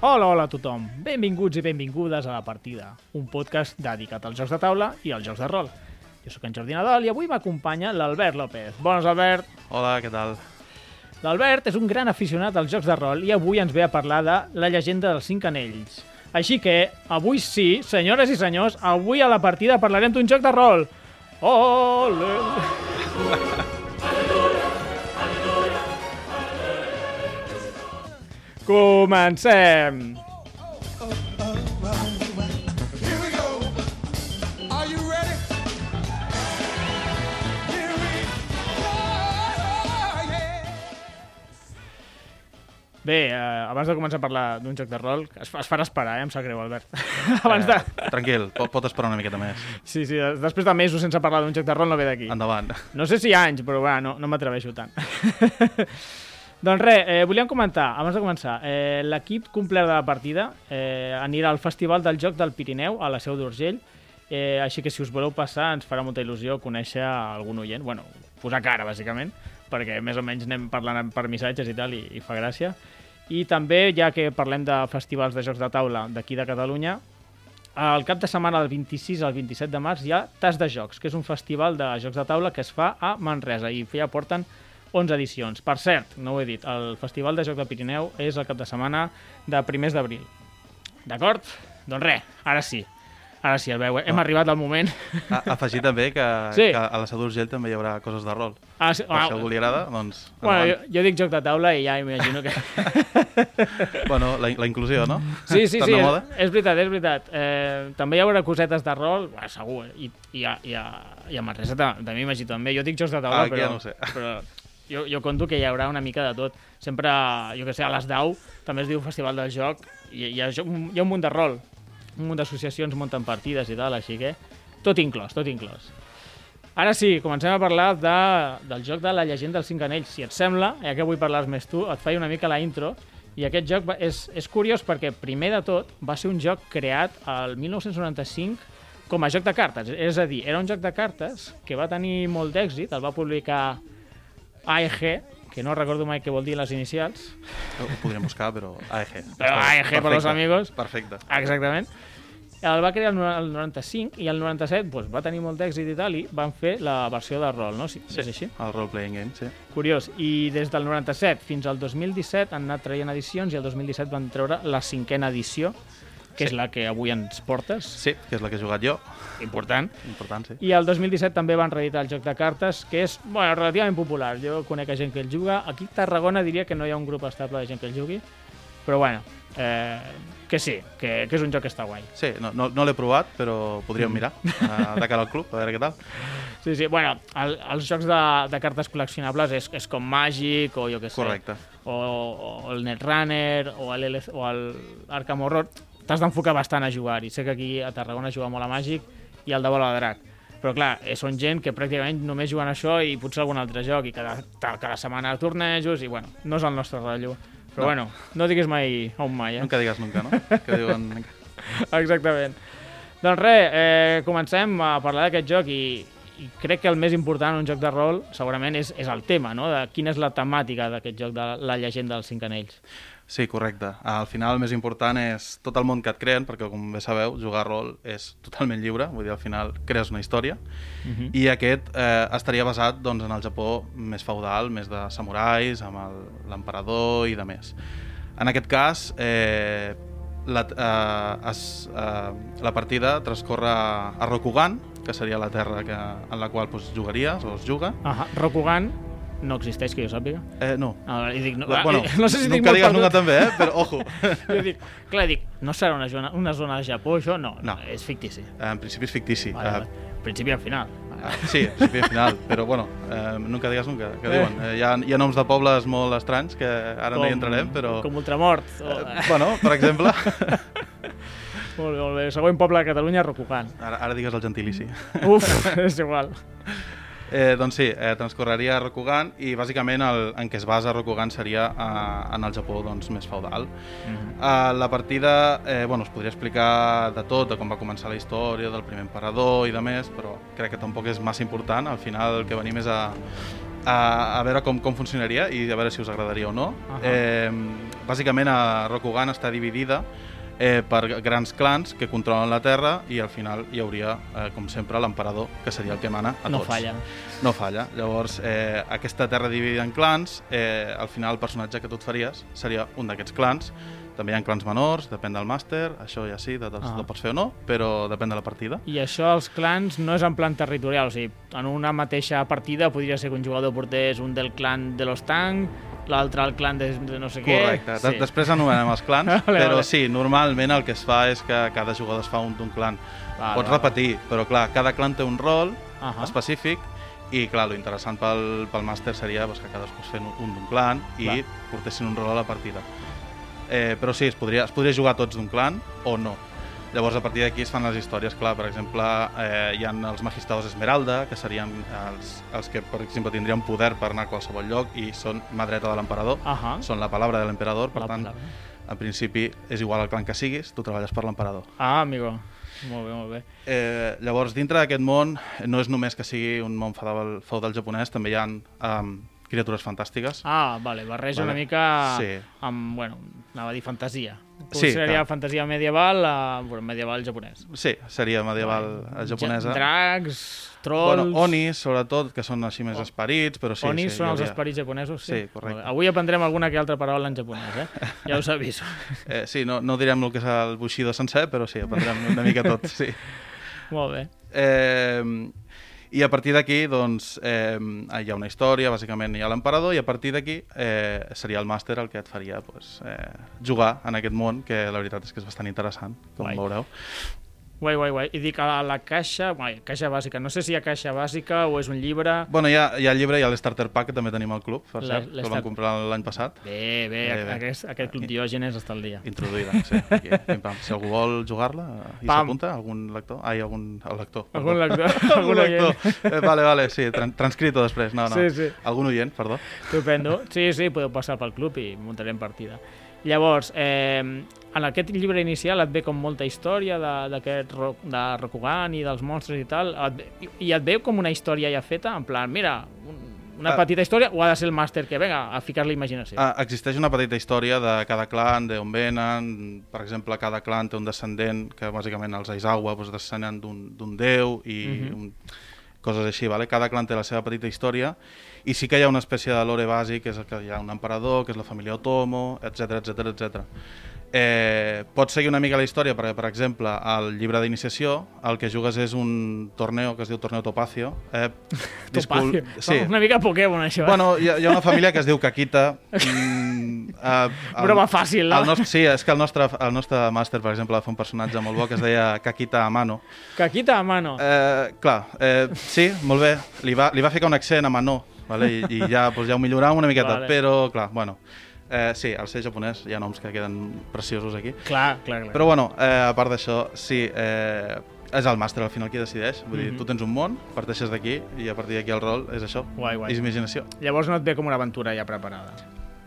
Hola, hola a tothom. Benvinguts i benvingudes a La Partida, un podcast dedicat als jocs de taula i als jocs de rol. Jo sóc en Jordi Nadal i avui m'acompanya l'Albert López. Bones, Albert. Hola, què tal? L'Albert és un gran aficionat als jocs de rol i avui ens ve a parlar de La llegenda dels cinc anells. Així que, avui sí, senyores i senyors, avui a La Partida parlarem d'un joc de rol. Ole! Yeah. Bé, eh, abans de començar a parlar d'un joc de rol, es, es farà esperar, eh? em sap greu, Albert. abans de... Eh, tranquil, pot, pot esperar una miqueta més. Sí, sí, des- després de mesos sense parlar d'un joc de rol no ve d'aquí. Endavant. No sé si anys, però va, no, no m'atreveixo tant. doncs res, eh, volíem comentar, abans de començar, eh, l'equip complet de la partida eh, anirà al Festival del Joc del Pirineu, a la Seu d'Urgell, eh, així que si us voleu passar ens farà molta il·lusió conèixer algun oient, bueno, posar cara, bàsicament, perquè més o menys anem parlant per missatges i tal, i, i fa gràcia. I també, ja que parlem de festivals de jocs de taula d'aquí de Catalunya, el cap de setmana del 26 al 27 de març hi ha Tas de Jocs, que és un festival de jocs de taula que es fa a Manresa i ja porten 11 edicions. Per cert, no ho he dit, el Festival de Joc del Pirineu és el cap de setmana de primers d'abril. D'acord? Doncs res, ara sí. Ara sí, el veu, eh? hem arribat al moment. A, afegir també que, Sí. que a la Seu d'Urgell també hi haurà coses de rol. Ah, sí, Per si algú li agrada, doncs... bueno, jo, endavant. jo dic joc de taula i ja imagino que... Bueno, la, la inclusió, no? Sí, sí, sí, de és, és veritat, és veritat. Eh, també hi haurà cosetes de rol, bueno, segur, eh, i, i, a, i, a, i a Manresa ta- també m'imagino també. Jo dic jocs de taula, Ah, però, ja no sé. però jo, jo conto que hi haurà una mica de tot. Sempre, jo que sé, a les DAU també es diu Festival del Joc i hi ha, hi ha un munt de rol, un munt d'associacions munten partides i tal, així que tot inclòs, tot inclòs. Ara sí, comencem a parlar de, del joc de la llegenda dels cinc anells. Si et sembla, ja que vull parlar més tu, et faig una mica la intro. I aquest joc va, és, és curiós perquè, primer de tot, va ser un joc creat al 1995 com a joc de cartes. És a dir, era un joc de cartes que va tenir molt d'èxit, el va publicar AEG, que no recordo mai què vol dir les inicials. Ho podríem buscar, però AEG. Però AEG per los amigos. Perfecte. Exactament. El va crear el no- el 95 i el 97 doncs, va tenir molt d'èxit i tal i van fer la versió de rol, no? Sí, sí. És així? El role-playing game, sí. Curiós. I des del 97 fins al 2017 han anat traient edicions i el 2017 van treure la cinquena edició, que Sí. és la que avui ens portes. Sí, que és la que he jugat jo. Important. Important, sí. I el 2017 també van reeditar el joc de cartes, que és bueno, relativament popular. Jo conec gent que el juga. Aquí a Tarragona diria que no hi ha un grup estable de gent que el jugui, però bueno, eh, que sí, que, que és un joc que està guai. Sí, no, no, no l'he provat, però podríem mirar uh, de cara al club, a veure què tal. Sí, sí, bueno, el, els jocs de, de cartes col·leccionables és, és com Magic o jo què sé. Correcte. O, o el Netrunner o el, LC, o el Arkham Horror. T'has d'enfocar bastant a jugar i sé que aquí a Tarragona juga molt a Magic i el de Bola de Drac. Però clar, eh, són gent que pràcticament només juguen això i potser algun altre joc i cada, cada setmana tornejos i bueno, no és el nostre rotllo. Però No. bueno, no diguis mai on mai, eh? Nunca digues nunca, no? Que diuen... Exactament. Doncs res, eh, comencem a parlar d'aquest joc i, i crec que el més important en un joc de rol segurament és, és el tema, no? De quina és la temàtica d'aquest joc de la llegenda dels cinc anells. Sí, correcte. Al final el més important és tot el món que et creen, perquè com bé sabeu, jugar rol és totalment lliure, vull dir, al final crees una història, Uh -huh. i aquest eh, estaria basat doncs, en el Japó més feudal, més de samurais, amb l'emperador i de més. En aquest cas, eh, la, eh, es, eh, la partida transcorre a Rokugan, que seria la terra que, en la qual doncs, jugaries o es juga. Aha, Rokugan no existeix, que jo sàpiga. Eh, no, Ah, i dic, no, La- bueno, no sé si nunca digues nunca també, eh? però ojo. Jo dic, clar, dic, no serà una zona, una zona de Japó, això? No, no. És fictici. En principi és fictici. Vale, Eh, vale. Principi al final. Ah, Sí, principi i final, però bueno, eh, nunca digues nunca, que Eh. diuen. Eh, hi, ha, hi ha noms de pobles molt estranys que ara no hi entrarem, però... Com Ultramort. O... Eh, bueno, per exemple... Molt bé, molt bé. Següent poble de Catalunya, Rokugan. Ara, ara digues el gentilici. Uf, és igual. Eh, doncs sí, eh, transcorreria a Rokugan i bàsicament el, en què es basa Rokugan seria eh, en el Japó doncs, més feudal. Eh, la partida, eh, bueno, es podria explicar de tot, de com va començar la història, del primer emperador i de més, però crec que tampoc és massa important. Al final el que venim és a, a, a veure com, com funcionaria i a veure si us agradaria o no. Ahà. Eh, bàsicament a Rokugan està dividida eh, per grans clans que controlen la Terra i al final hi hauria, eh, com sempre, l'emperador, que seria el que mana a No tots. falla. No falla. Llavors, eh, aquesta terra dividida en clans, eh, al final el personatge que tu et faries seria un d'aquests clans. També hi ha clans menors, depèn del màster, això ja sí, de, de, Ah. ah. pots fer o no, però depèn de la partida. I això, els clans, no és en plan territorial, o sigui, en una mateixa partida podria ser que un jugador portés un del clan de los Tang, l'altre el clan de, de no sé què... Correcte. Sí. Després anomenem els clans, Vale, però vale. sí, normalment el que es fa és que cada jugador es fa un d'un clan. Vale, Pots vale. repetir, però clar, cada clan té un rol Ahà. específic i clar, lo interessant pel, pel màster seria doncs, que cadascú es fes un, un d'un clan i Clar. portessin un rol a la partida. Eh, però sí, es podria, es podria jugar tots d'un clan o no. Llavors, a partir d'aquí es fan les històries, clar, per exemple, eh, hi ha els magistrados Esmeralda, que serien els, els que, per exemple, tindrien poder per anar a qualsevol lloc i són mà dreta de l'emperador, Ahà. són la palabra de l'emperador, per La tant, palabra. en principi és igual el clan que siguis, tu treballes per l'emperador. Ah, amigo. Molt bé, molt bé. Eh, llavors, dintre d'aquest món, no és només que sigui un món feudal, feudal japonès, també hi ha um, criatures fantàstiques. Ah, vale, barreja Vale. una mica Sí. amb, bueno, anava a dir fantasia. Sí, seria clar. fantasia medieval, uh, bueno, medieval japonès. Sí, seria medieval eh, japonesa. Ja- Dracs, trolls... Bueno, onis, sobretot, que són així més esperits, però sí, Onis sí, són els hauria- esperits japonesos, sí? Sí, correcte. Avui aprendrem alguna que altra paraula en japonès, eh? Ja us aviso. Eh, sí, no, no direm el que és el Bushido sencer, però sí, aprendrem una mica tot, sí. Molt bé. Eh, I a partir d'aquí, doncs, eh, hi ha una història, bàsicament hi ha l'emperador, i a partir d'aquí eh, seria el màster el que et faria pues, eh, jugar en aquest món, que la veritat és que és bastant interessant, com Guai. veureu. Guai, guai, guai. I dic, a la caixa... Guai, caixa bàsica. No sé si hi ha caixa bàsica o és un llibre... Bueno, hi ha, hi ha el llibre i hi ha l'Starter Pack, que també tenim al club, per La- cert, que el vam comprar l'any passat. Bé, bé, Bé, bé. Aquest, aquest club diògenes està al dia. Introduïda, sí. Aquí, pim, pam. Si algú vol jugar-la eh, i s'apunta, algun lector... Ai, algun el lector. perdó. Algun lector, algun lector. Eh, vale, vale, sí, tran transcrito després. No, no. Sí, sí. Algun oient, perdó. Estupendo. Sí, sí, podeu passar pel club i muntarem partida. Llavors, eh, en aquest llibre inicial et ve com molta història de- d'aquest ro- de Rokugan i dels monstres i tal, et ve, i- et veu com una història ja feta, en plan, mira, un, una Ah. petita història, o ha de ser el màster que, venga, a ficar-li imaginació? Ah, existeix una petita història de cada clan, d'on venen. Per exemple, cada clan té un descendent que bàsicament els Aizawa doncs, descenen d'un déu i Mhm. un, coses així. Vale? Cada clan té la seva petita història i sí que hi ha una espècie de lore bàsic, que és que hi ha un emperador, que és la família Otomo, etc etc etc. Eh, pots seguir una mica la història perquè, per exemple, al llibre d'iniciació el que jugues és un torneo que es diu Torneo Topacio. Eh, discul- Topacio. sí. Una mica Pokémon, això. eh? Bueno, hi ha, hi ha una família que es diu Kakita. Mm, uh, Broma fàcil, no? El nostre, sí, és que el nostre, el nostre màster, per exemple, va fer un personatge molt bo que es deia Kakita Amano. Caquita a mano. Eh, clar, eh, sí, molt bé. Li va, li va ficar un accent a Manó, vale? I, i ja, doncs ja ho milloràvem una miqueta, Vale. però, clar, bueno... Eh, sí, al ser japonès hi ha noms que queden preciosos aquí. Clar, clar, clar. Però bueno, eh, a part d'això, sí, eh, és el màster al final qui decideix. Vull dir, Mhm. tu tens un món, parteixes d'aquí i a partir d'aquí el rol és això, Guai, guai. és imaginació. Llavors no et ve com una aventura ja preparada.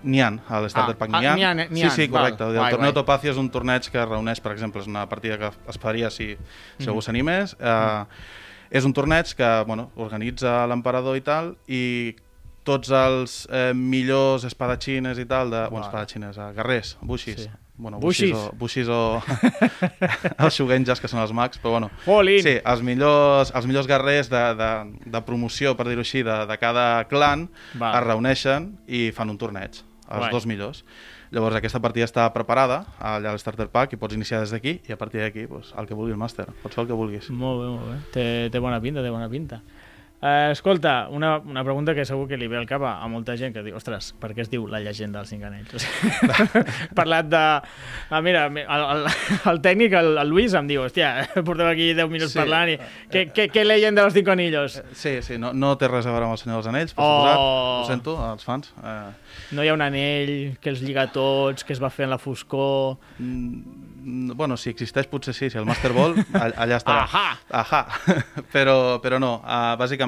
N'hi ha, a l'Starter Ah, Pack ah, n'hi ha. n'hi ha, sí, ha, sí, val. correcte. Guai, Guai, el torneo guai. Topacio és un torneig que reuneix, per exemple, és una partida que es faria si, si Mhm. algú s'animés. Eh, és un torneig que bueno, organitza l'emperador i tal, i tots els eh, millors espadatxines i tal, de, bueno, espadatxines, eh, guerrers, bushis, Sí. bueno, Bushis. bushis, o, bushis o els shugenjas, que són els mags, però bueno, Jolín! Sí, els millors, els millors guerrers de, de, de promoció, per dir-ho així, de, de cada clan Val. es reuneixen i fan un torneig, els Guai. dos millors. Llavors aquesta partida està preparada allà al Starter Pack i pots iniciar des d'aquí i a partir d'aquí doncs, el que vulgui el màster, pots fer el que vulguis. Molt bé, molt bé. Té, té bona pinta, té bona pinta. Eh, escolta, una, una pregunta que segur que li ve al cap a, a molta gent que diu, ostres, per què es diu la llegenda dels cinc anells? O sigui, he parlat de... Ah, mira, el, el, el tècnic, el, el Luis, em diu, hòstia, portem aquí 10 minuts Sí. parlant i... Què, què, què leyen de los cinco anillos? Sí, sí, no, no té res a veure amb el Senyor dels Anells, per Oh. suposat. Ho sento, als fans. Eh, No hi ha un anell que els lliga a tots, que es va fer en la foscor... mm, bueno, si existeix potser sí, si el Master Ball, all- allà estarà. Ahà! Ahà! però, però no, uh, bàsicament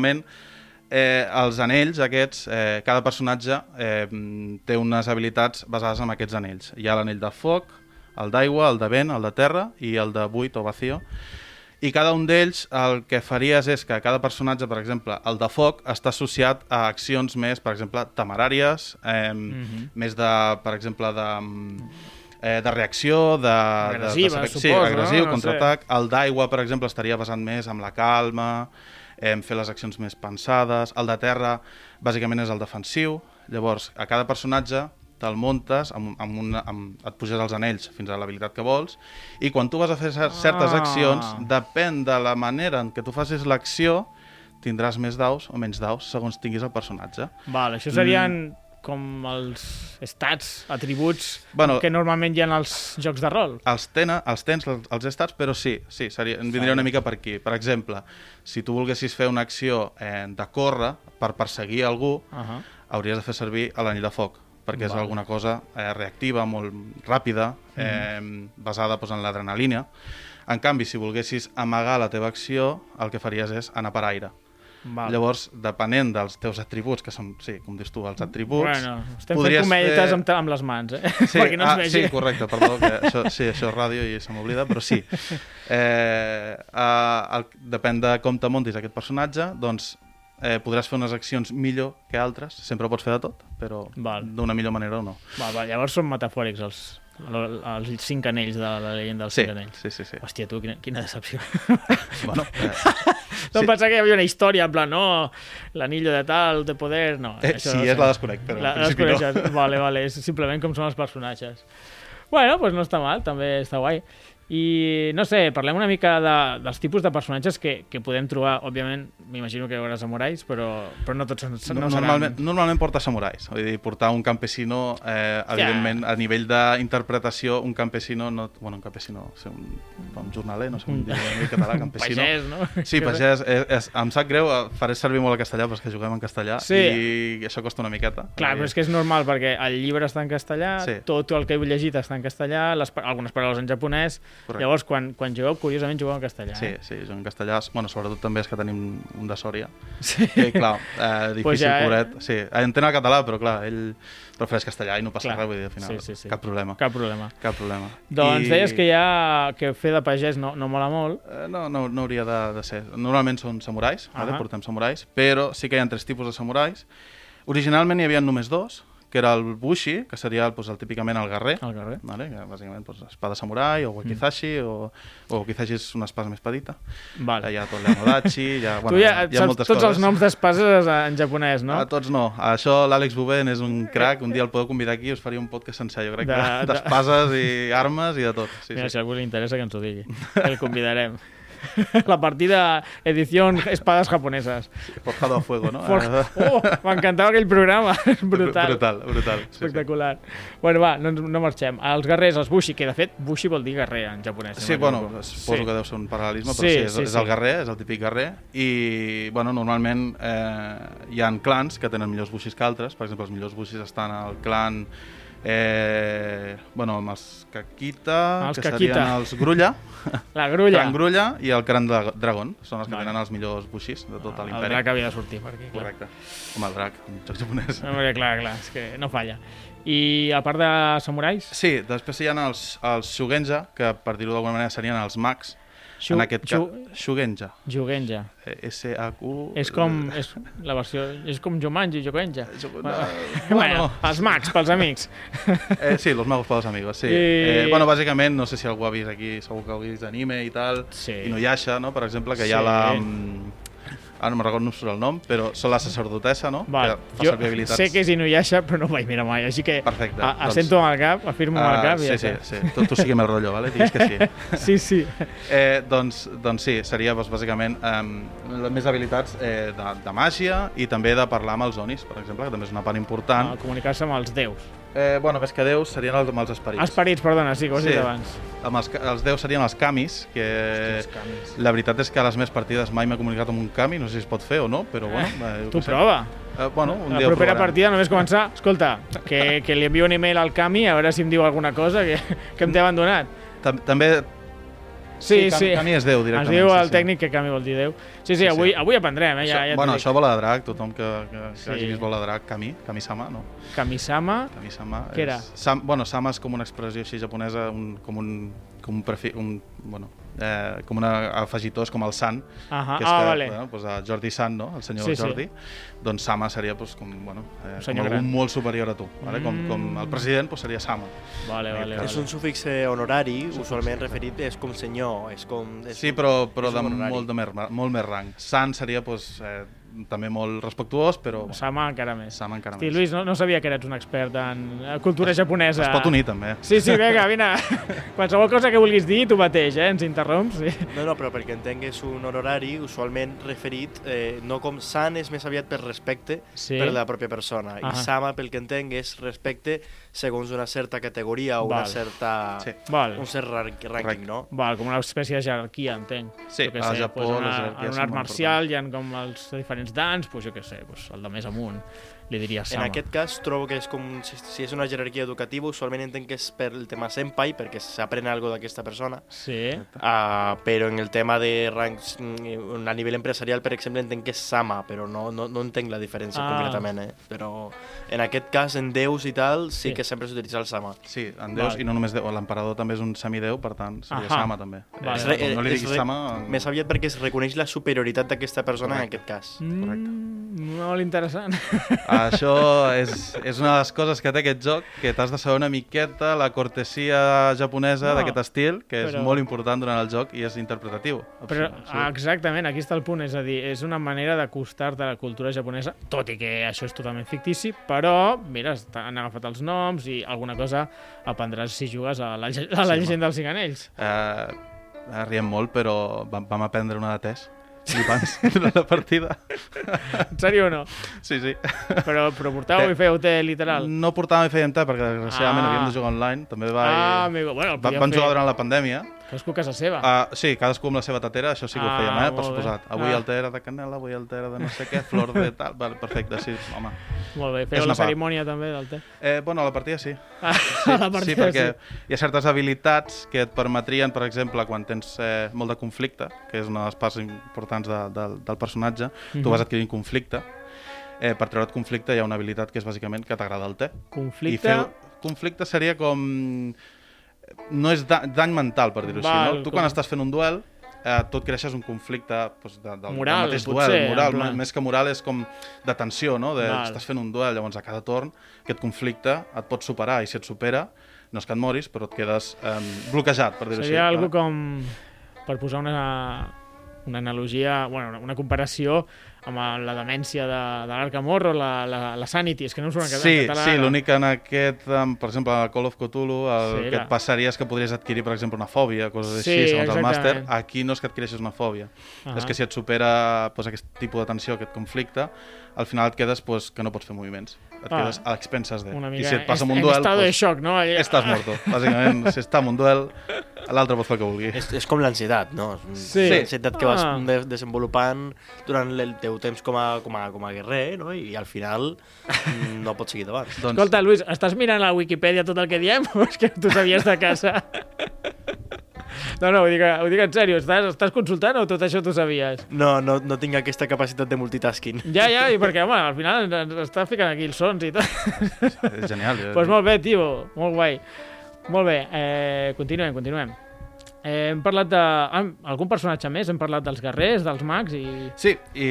eh, els anells aquests, eh, cada personatge eh, mm, té unes habilitats basades en aquests anells. Hi ha l'anell de foc, el d'aigua, el de vent, el de terra i el de buit o vacío. I cada un d'ells el que faries és que cada personatge, per exemple, el de foc, està associat a accions més, per exemple, temeràries, eh, Mhm. més de, per exemple, de, mm, eh, de reacció, de... Agressiva, de, de, sí, suposo, no? agressiu, No contraatac. El d'aigua, per exemple, estaria basat més en la calma, en fer les accions més pensades. El de terra, bàsicament, és el defensiu. Llavors, a cada personatge te'l muntes, amb, amb una, amb, et puges els anells fins a l'habilitat que vols, i quan tu vas a fer cer- certes Ah. accions, depèn de la manera en què tu facis l'acció, tindràs més daus o menys daus, segons tinguis el personatge. Val, això serien com els estats, atributs Bueno- que normalment hi ha als jocs de rol. els, tena, els tens, els, els estats, però sí, sí seria, en vindria una mica per aquí. Per exemple, si tu volguessis fer una acció eh, de córrer per perseguir algú, Uh -huh. hauries de fer servir a l'anell de foc, perquè és Val. alguna cosa eh, reactiva, molt ràpida, eh, basada doncs, en l'adrenalina. En canvi, si volguessis amagar la teva acció, el que faries és anar per aire. Val. Llavors, depenent dels teus atributs, que són, sí, com dius tu, els atributs... Bueno, estem fent cometes fer- amb, amb les mans, eh? Sí, Perquè no es ah, vegi. sí, correcte, perdó, que això, sí, això és ràdio i se m'oblida, però sí. Eh, eh, el, depèn de com te montis aquest personatge, doncs eh, podràs fer unes accions millor que altres, sempre pots fer de tot, però d'una millor manera o no. Val, val, llavors són metafòrics els, els cinc anells de la llegenda dels Sí, cinc anells. sí, sí. sí. Hòstia, tu, quina, quina decepció. Bueno, eh, no Sí. pensava que hi havia una història, en plan, no, l'anillo de tal, de poder, no. eh, això sí, no és sé. la desconec, però La, en principi no. Vale, vale, és simplement com són els personatges. Bueno, doncs no està mal, també està guai. I, no sé, parlem una mica de, dels tipus de personatges que, que podem trobar. Òbviament, m'imagino que hi haurà samurais, però, però no tots no No, seran... normalment, normalment porta samurais, vull dir, portar un campesino, eh, evidentment, a nivell d'interpretació, un campesino, no, bueno, un campesino, sigui, un, un jornaler, no sé com dir en català, campesino. Pagès, no? Sí, pagès, és, és, em sap greu, eh, faré servir molt el castellà perquè juguem en castellà Sí. i això costa una miqueta. Clar, però és que és normal perquè el llibre està en castellà, Sí. tot el que heu llegit està en castellà, les, algunes paraules en japonès, Correcte. llavors quan, quan jugueu, curiosament jugueu en castellà. Sí, Eh? sí, en castellà, bueno, sobretot també és que tenim un de Sòria, Sí. que clar, eh, difícil, Pues ja, eh? pobret. Sí, entén el català, però clar, ell prefereix castellà i no passa Clar. res, vull dir, al final, Sí, sí, sí. cap problema. Cap problema. Cap problema. Doncs deies que ja que fer de pagès no, no mola molt. Eh, No, no, no hauria de, de ser. Normalment són samurais, vale? Ahà. portem samurais, però sí que hi ha tres tipus de samurais. Originalment hi havia només dos, que era el bushi, que seria doncs, el, típicament el guerrer, Al carrer. vale? que bàsicament doncs, espada samurai, o wakizashi, Mm. o, o wakizashi és una espasa més petita. Vale. Hi ha tot l'anodachi, hi ha, tu bueno, ja hi ha moltes tots coses. els noms d'espases en japonès, no? A tots no. Això l'Àlex Boven és un crac, un dia el podeu convidar aquí i us faria un podcast sencer, jo crec, De- de- de- d'espases i armes i de tot. Sí, Mira, sí. si algú li interessa que ens ho digui. El convidarem. La partida edición espadas japoneses. Forjado a fuego, no? For... Oh, m'encantava aquell programa. brutal. Brutal, brutal. Sí, sí. Espectacular. Bueno, va, no, no marxem. Els guerrers, els bushi, que de fet bushi vol dir guerrer en japonès. Sí, no bueno, suposo que deu ser un paral·lelisme, però Sí, sí, és, sí, és sí. el guerrer, és el típic guerrer, i, bueno, normalment eh, hi ha clans que tenen millors buixis que altres, per exemple, els millors buixis estan al clan eh, bueno, amb els Kakita, Els que Kakita. serien els Grulla, La grulla. clan Grulla i el clan de Dragon, són els que Vale. tenen els millors buixis de tot el l'imperi. drac havia de sortir per aquí. Clar. Correcte. Home, el drac, un joc japonès. No, perquè, clar, clar, és que no falla. I a part de samurais, Sí, després hi ha els, els Shugenja, que per dir-ho d'alguna manera serien els mags, Shu- en aquest cas, Shugenja, Jugenja. eh, S-H-U... És com, és la versió, és com Jumanji, Jugenja. Ju- Bueno, no, bueno, els mags, pels amics. Eh, sí, los magos para los amigos, sí. I- Eh, bueno, bàsicament, no sé si algú ha vist aquí, segur que heu vist anime i tal, Sí. Inuyasha, no?, per exemple, que hi ha Sí. la... ara no me'n recordo no surt el nom, però són la sacerdotessa, no? Val. Que fa Jo habilitats. sé que és Inuyasha, però no ho vaig mirar mai, així que Perfecte, a, doncs- assento amb el cap, afirmo amb el Ah, cap i sí, ja sí, està. sí, tu, tu sigui el rotllo, vale? digues que sí. Sí, sí. Eh, doncs, doncs sí, seria doncs, bàsicament eh, més habilitats eh, de, de màgia i també de parlar amb els onis, per exemple, que també és una part important. Ah, Comunicar-se amb els déus. Eh, bueno, més que déus serien els, amb els esperits. Esperits, perdona, sí, que ho has Sí. dit abans. Amb els, els déus serien els camis, que els camis. la veritat és que a les meves partides mai m'he comunicat amb un cami, no sé si es pot fer o no, però bueno... Eh, Tu prova. Eh, bueno, un la dia propera partida només començar... Escolta, que, que li envio un email al Cami a veure si em diu alguna cosa que, que em té abandonat. Tam També... Sí, Cami, sí. Cami és déu, directament. diu sí, el sí. tècnic que Cami vol dir Déu. Sí, sí, Sí, avui, sí. avui aprendrem, eh? Ja, això, ja bueno, això vola de drac, tothom que, que, que Sí. hagi vist vola de drac, Kami, Kami-sama, no? Kamisama, Kami-sama Què era? Sam, bueno, sama és com una expressió així japonesa, un, com un, com un, prefi, un bueno, eh, com una afegitó, és com el san, Ahà, que és ah, que, vale. bueno, pues, Jordi San, no? el senyor Sí, sí. Jordi, doncs Sama seria pues, com, bueno, eh, com algú gran. molt superior a tu, vale? com, com el Mm. president pues, seria Sama. Vale, vale, És És vale. un sufix eh, honorari, usualment referit és com senyor, és com... És Sí, però, però és de molt, de mer, molt més rang. San seria pues, eh, també molt respectuós, però Sama encara més. Sama encara Hosti, més. Lluís, no, no sabia que eres un expert en eh, cultura japonesa. Es pot unir també. Sí, sí, vinga, vine. Qualsevol cosa que vulguis dir, tu mateix, eh? Ens interromps. Sí. No, no, però perquè entengues un honorari usualment referit, eh, no com san és més aviat per respecte Sí. per la pròpia persona, Ahà. i sama, pel que entenc, és respecte segons una certa categoria o una Val. certa... Sí. Val. un cert rank- rànquing, no? Val, com una espècie de jerarquia, entenc. Sí, al sé, Japó pues una, en un art marcial hi ha com els diferents dans, pues jo què sé, pues el de més amunt, li diria En Sama. aquest cas trobo que és com si, si és una jerarquia educativa, usualment entenc que és per el tema senpai, perquè s'aprèn alguna d'aquesta persona, Sí, uh, però en el tema de rangs mm, a nivell empresarial, per exemple, entenc que és sama, però no, no, no entenc la diferència Ah. concretament, eh? Però en aquest cas, en déus i tal, sí, Sí. que sempre s'utilitza el sama. Sí, en déus, Val. i no només déu, l'emperador també és un semidéu, per tant, seria Ahà. Sama també. Vale, re- com no li diguis re- Sama... Més aviat perquè es reconeix la superioritat d'aquesta persona Correcte. en aquest cas. mm, molt interessant. Això és, és una de les coses que té aquest joc, que t'has de saber una miqueta la cortesia japonesa No, d'aquest estil, que és però- molt important durant el joc i és interpretatiu. Però Absolut. ah, exactament, aquí està el punt, és a dir, és una manera d'acostar-te a la cultura japonesa, tot i que això és totalment fictici, però, mira, han agafat els noms i alguna cosa aprendràs si jugues a la, a la Sí, llegenda dels cinc anells. Eh, eh, riem molt, però vam, vam aprendre una de test flipants durant la partida. En sèrio o no? Sí, sí. Però, però portàveu i fèieu té literal. No portàvem i fèiem tard, perquè desgraciadament Ah. havíem de jugar online. També va... Ah, amigo, bueno, va, vam fer jugar durant la pandèmia. Cadascú a casa seva. Uh, sí, cadascú amb la seva tatera, això sí que ho Ah, fèiem, eh, per suposat. Avui Ah. el té era de canela, avui el té era de no sé què, flor de tal... Vale, perfecte, sí, home. Molt bé, una la part. cerimònia també del té. Eh, bueno, a la partida sí. Ah, Sí, a la sí, partida perquè sí. hi ha certes habilitats que et permetrien, per exemple, quan tens eh, molt de conflicte, que és una de les parts importants de, de, del personatge, Mhm. tu vas adquirint conflicte. Eh, per treure't conflicte hi ha una habilitat que és bàsicament que t'agrada el té. Conflicte... I fer... Conflicte seria com... No és da dany mental, per dir-ho així. No? Tu com- quan estàs fent un duel, eh, tu et creixes un conflicte doncs, de, del, Moral, del mateix potser, duel. en Moral, plan. més que moral és com de tensió, no? De, Val. estàs fent un duel, llavors a cada torn aquest conflicte et pot superar i si et supera no és que et moris, però et quedes eh, bloquejat, per dir-ho així. Seria algo vale? com, per posar una, una analogia, bueno, una comparació amb la demència de, de l'Arkham Horror, la, la, la Sanity, és que no em surt en Sí, català. sí, l'únic en aquest, per exemple, a Call of Cthulhu, el Sí, que la- et passaria és que podries adquirir, per exemple, una fòbia, coses Sí, així, segons el màster. exactament. Aquí no és que adquireixes una fòbia, Ahà. és que si et supera doncs, aquest tipus de tensió, aquest conflicte, al final et quedes doncs, que no pots fer moviments. Et Ah. quedes a expenses de. Una I si et passa amb un en duel, estado de doncs, shock, no? Allà- estàs morto. Bàsicament, si està en un duel, l'altre pot fer el que vulgui. És, és com l'ansietat, no? Sí. És l'ansietat que vas Ah. de desenvolupant durant el teu temps com a, com a, com a guerrer, no? I al final mm, no pots seguir davant. Doncs, Escolta, Lluís, estàs mirant a la Wikipedia tot el que diem o és que tu sabies de casa? No, no, ho dic, ho dic en sèrio. Estàs, estàs consultant o tot això tu sabies? No, no, no tinc aquesta capacitat de multitasking. Ja, ja, i perquè, home, al final ens està ficant aquí els sons i tot. és genial. Doncs pues molt bé, tio, molt guai. Molt bé, eh, continuem, continuem. Eh, hem parlat de... Ah, algun personatge més? Hem parlat dels guerrers, dels mags i... Sí, i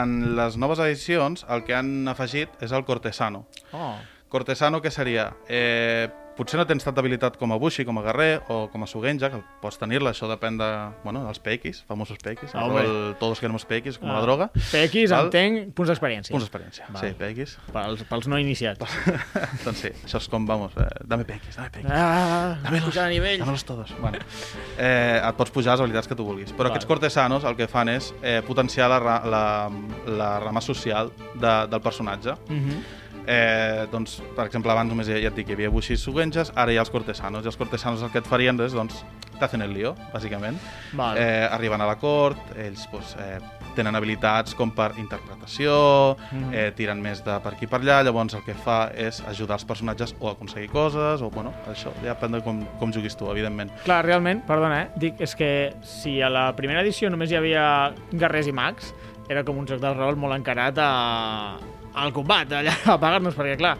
en les noves edicions el que han afegit és el cortesano. Oh, Cortesano, què seria? Eh, potser no tens tanta habilitat com a Bushi, com a guerrer o com a Sugenja, que pots tenir-la, això depèn de, bueno, dels PX, famosos PX, Ah, hombre. el, todos queremos PX, com Ah. la droga. PX, Val? entenc, punts d'experiència. Punts d'experiència, Val. sí, PX. Pels, pels no iniciats. doncs sí, això és com, vamos, eh, dame PX, dame PX. Ah, Dámelos, dámelos todos. Bueno, eh, et pots pujar les habilitats que tu vulguis. Però Vale. aquests cortesanos el que fan és eh, potenciar la, ra- la, la rama social de, del personatge. Mhm. Eh, doncs, per exemple, abans només ja, ja et dic que hi havia buixis sugenges, ara hi ha els cortesanos, i els cortesanos el que et farien és, doncs, t'hacen el lío, bàsicament. Vale. Eh, arriben a la cort, ells doncs, eh, tenen habilitats com per interpretació, Mhm. eh, tiren més de per aquí per allà, llavors el que fa és ajudar els personatges o a aconseguir coses, o bueno, això ja depèn de com, com juguis tu, evidentment. Clar, realment, perdona, eh? Dic, és que si a la primera edició només hi havia guerrers i mags, era com un joc de rol molt encarat a... al combat, allà a pagar-nos, perquè clar,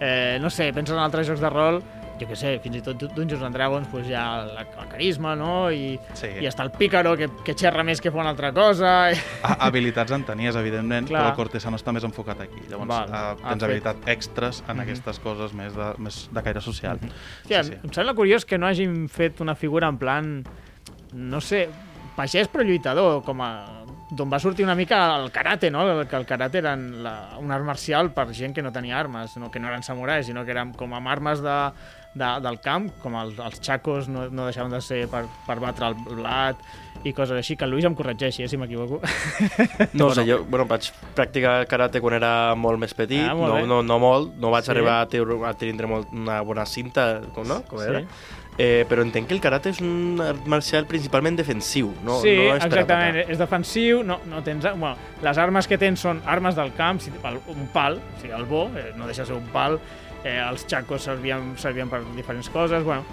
eh, no sé, penses en altres jocs de rol, jo què sé, fins i tot Dungeons and Dragons, doncs hi ha la, el carisma, no? I, Sí. i està el pícaro, que, que xerra més que fa una altra cosa. A, habilitats en tenies, evidentment, Clar. però el cortesano està més enfocat aquí. Llavors, Val. eh, Ah, tens fet. habilitat extras en Mhm. aquestes coses més de, més de caire social. Hòstia, Sí, sí. em sembla curiós que no hagin fet una figura en plan, no sé, pagès però lluitador, com a d'on va sortir una mica el karate, no? Que el karate era la, un art marcial per gent que no tenia armes, no, que no eren samurais, sinó que eren com amb armes de, de, del camp, com els, els xacos no, no deixaven de ser per, per batre el blat i coses així, que el Lluís em corregeixi, eh, si m'equivoco. No, o sigui, jo bueno, vaig practicar karate quan era molt més petit, Ah, molt no, no, no molt, no vaig Sí. arribar a, tindre, a tindre molt, una bona cinta, com, no? Com Sí. era? Eh, però entenc que el karate és un art marcial principalment defensiu, no, sí, no és per exactament, atacar. és defensiu, no, no tens... Bueno, les armes que tens són armes del camp, si- un pal, o sigui, el bo, eh, no deixa de ser un pal, eh, els xacos servien, servien per diferents coses, bueno,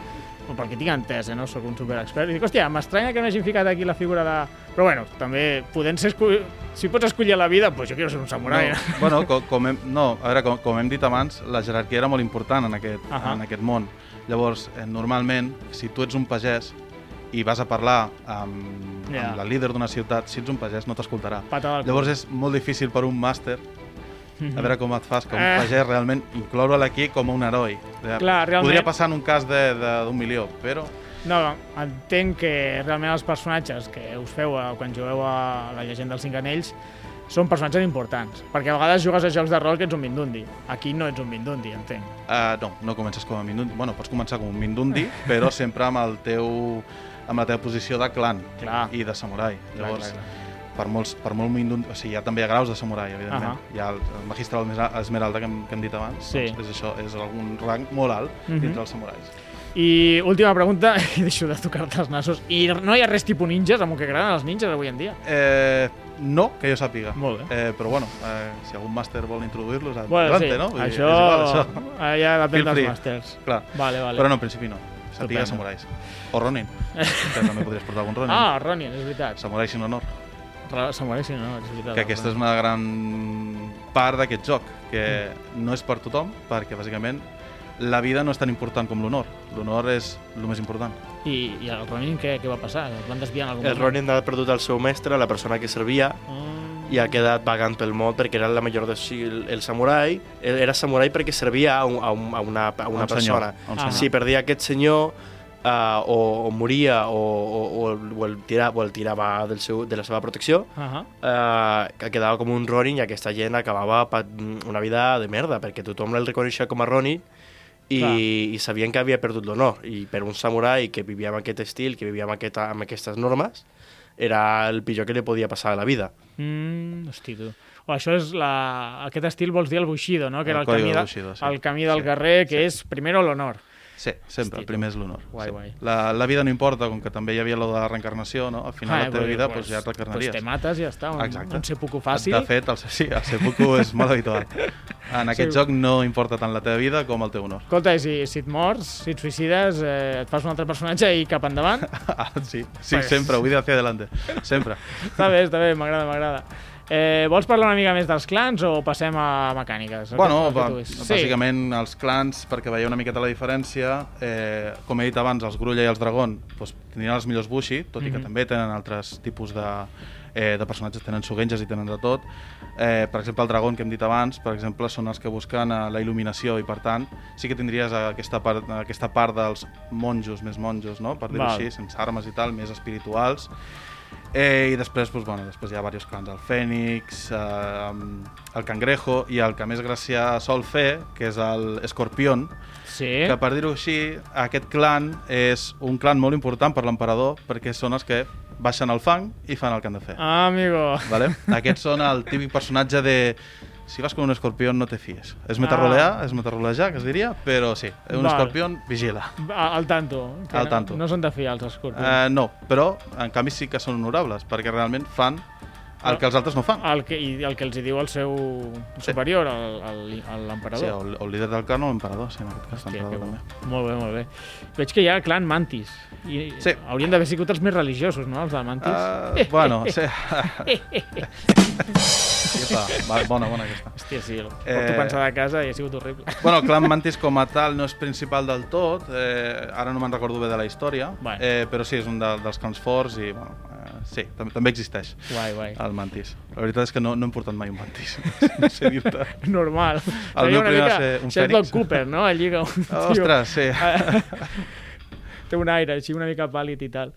pel que tinc entès, eh, no soc un superexpert. I dic, hòstia, m'estranya que no hagin ficat aquí la figura de... Però bueno, també, podent ser... Escull... Si pots escollir la vida, doncs pues jo quiero ser un samurai. No, No. bueno, com, com hem, no, a veure, com, com hem dit abans, la jerarquia era molt important en aquest, Ahà. en aquest món. Llavors, eh, normalment, si tu ets un pagès i vas a parlar amb, Ja. amb la líder d'una ciutat, si ets un pagès no t'escoltarà. Llavors és molt difícil per un màster a veure com et fas, com un Eh. pagès realment, incloure-lo aquí com un heroi. Clar, realment- Podria passar en un cas d'un milió, però... No, entenc que realment els personatges que us feu a, quan jugueu a la llegenda dels cinc anells són personatges importants, perquè a vegades jugues a jocs de rol que ets un Mindundi. Aquí no ets un Mindundi, entenc. Uh, no, no comences com a Mindundi. Bueno, pots començar com un Mindundi, però sempre amb el teu amb la teva posició de clan Clar. i de samurai. Clar, Llavors, clar, clar. per molts, per molt Mindundi... O sigui, hi ha també graus de samurai, evidentment. Ahà. Hi ha el, el magistral Esmera- esmeralda que hem, que hem dit abans. Sí. Doncs és això, és algun rang molt alt Mhm. dintre els samurais. I última pregunta, i deixo de tocar-te els nassos. I no hi ha res tipus ninjas, amb el que agraden els ninjas avui en dia? Eh, no, que jo sàpiga. Molt bé. Eh, però bueno, eh, si algun màster vol introduir-los, Bueno, adelante, sí, no? Vull dir, això, és igual, això. eh, ja depèn dels màsters. Clar. Vale, vale. Però no, en principi no. Sàpiga samurais. O Ronin. que també podries portar algun Ronin. Ah, Ronin, és veritat. Samurai sin honor. Ra- Samurai, sí, no, és veritat. que aquesta és una gran part d'aquest joc, que no és per tothom, perquè bàsicament la vida no és tan important com l'honor. L'honor és el més important. I, I el Ronin, què, què va passar? El van desviar en algun El? Ronin ha perdut el seu mestre, la persona que servia, Ah. i ha quedat vagant pel món perquè era la millor de... si el, el samurai era samurai perquè servia a, un, a, un, a una, a una un persona. Senyor, un Ah. Si perdia aquest senyor uh, o, o moria o, o, o, el, o, el tira, o el tirava del seu, de la seva protecció, uh, que quedava com un Ronin i aquesta gent acabava una vida de merda perquè tothom el reconeixia com a Ronin i, Clar. i sabien que havia perdut l'honor i per un samurai que vivia amb aquest estil, que vivia amb, aquesta, amb aquestes normes era el pitjor que li podia passar a la vida. Mm, hosti, tu. O això és la... Aquest estil vols dir el Bushido, no? Que era El el, código camí, de de, Bushido, sí. el camí del Sí, guerrer, que sí. és primero l'honor. Sí, sempre, Hosti, el primer és l'honor. Guai, sí. guai. La, la vida no importa, com que també hi havia lo de la reencarnació, no? Al final Ah, la teva pues- vida pues- pues, ja et Pues reencarnaries. te mates i ja està. Un, Exacte. un seppuku fàcil. De fet, el, sí, el seppuku és molt habitual. En aquest Sí. joc no importa tant la teva vida com el teu honor. Escolta, si, si et mors, si et suïcides, eh, et fas un altre personatge i cap endavant? Ah, sí, sí, Pues- sempre, vull dir hacia adelante. Sempre. està bé, està bé, m'agrada, m'agrada. Eh, vols parlar una mica més dels clans o passem a mecàniques? Bueno, vulguis. bàsicament els clans, perquè veieu una miqueta la diferència, eh, com he dit abans, els Grulla i els Dragon doncs, tindrien els millors Bushi, tot i que Mhm. també tenen altres tipus de eh, de personatges tenen sugenges i tenen de tot. Eh, per exemple, el dragón que hem dit abans, per exemple, són els que busquen eh, la il·luminació i, per tant, sí que tindries aquesta part, aquesta part dels monjos, més monjos, no? per dir-ho així, sense armes i tal, més espirituals. Eh, I després, doncs, bueno, després hi ha diversos clans, el Fènix, eh, el Cangrejo, i el que més gràcia sol fer, que és el Escorpión, Sí. que per dir-ho així, aquest clan és un clan molt important per l'emperador perquè són els que baixen al fang i fan el que han de fer. Ah, amigo. Vale? Aquests són el típic personatge de si vas con un escorpión no te fies. És Ah. metarrolear, és metarrolejar, que es diria, però sí, un Val. escorpión vigila. Al tanto. Al no- tanto. No, són de fiar, els escorpions. Eh, no, però en canvi sí que són honorables, perquè realment fan el que els altres no fan. el que, I el que els hi diu el seu superior, Sí, l'emperador. el, el líder del clan o l'emperador, sí, en aquest cas l'emperador també. Molt bé, molt bé. Veig que hi ha clan Mantis. I Sí. Haurien d'haver sigut els més religiosos, no?, els de Mantis. Uh, bueno, sí. sí va, va, bona, bona aquesta. Hòstia, sí, el porto Eh, pensada a casa i ha sigut horrible. Bueno, clan Mantis com a tal no és principal del tot, eh, ara no me'n recordo bé de la història, Bueno. eh, però sí, és un de, dels clans forts i bueno, sí, també, també existeix Guai, guai. el Mantis. La veritat és que no, no hem portat mai un Mantis, no sé dir-te. Normal. El Seria meu primer va ser un Sheldon fènix. Cooper, no? Allí que un tio... Ostres, sí. Té un aire així una mica pàl·lid i tal.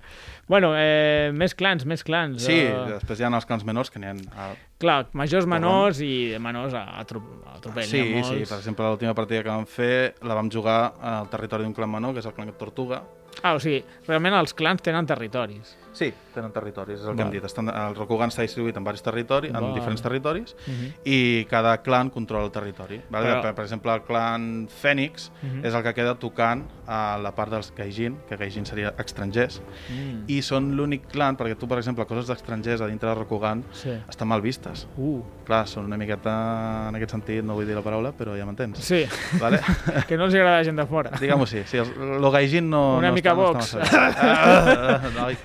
Bueno, eh, més clans, més clans. Sí, Eh, després hi ha els clans menors que n'hi ha... A... clar, majors, menors i menors a, a, tro a tropell. Sí, sí, per exemple, l'última partida que vam fer la vam jugar al territori d'un clan menor, que és el clan Tortuga. Ah, o sigui, realment els clans tenen territoris. Sí, tenen territoris, és el que Val. hem dit. Estan, el Rokugan està distribuït en, diversos territoris, Val. en diferents territoris Mhm. i cada clan controla el territori. Vale? Però- Per, per exemple, el clan Fènix Mhm. és el que queda tocant a la part dels Gaijin, que Gaijin seria estrangers, Mm. i són l'únic clan, perquè tu, per exemple, coses d'estrangers a dintre de Rokugan Sí. estan mal vistes. Uh, Clar, són una miqueta, en aquest sentit, no vull dir la paraula, però ja m'entens. sí, Vale? que no els agrada la gent de fora. Diguem-ho així, sí, els, lo Gaijin no... Una no mica està, no Vox. està massa bé. Ah, no, ai,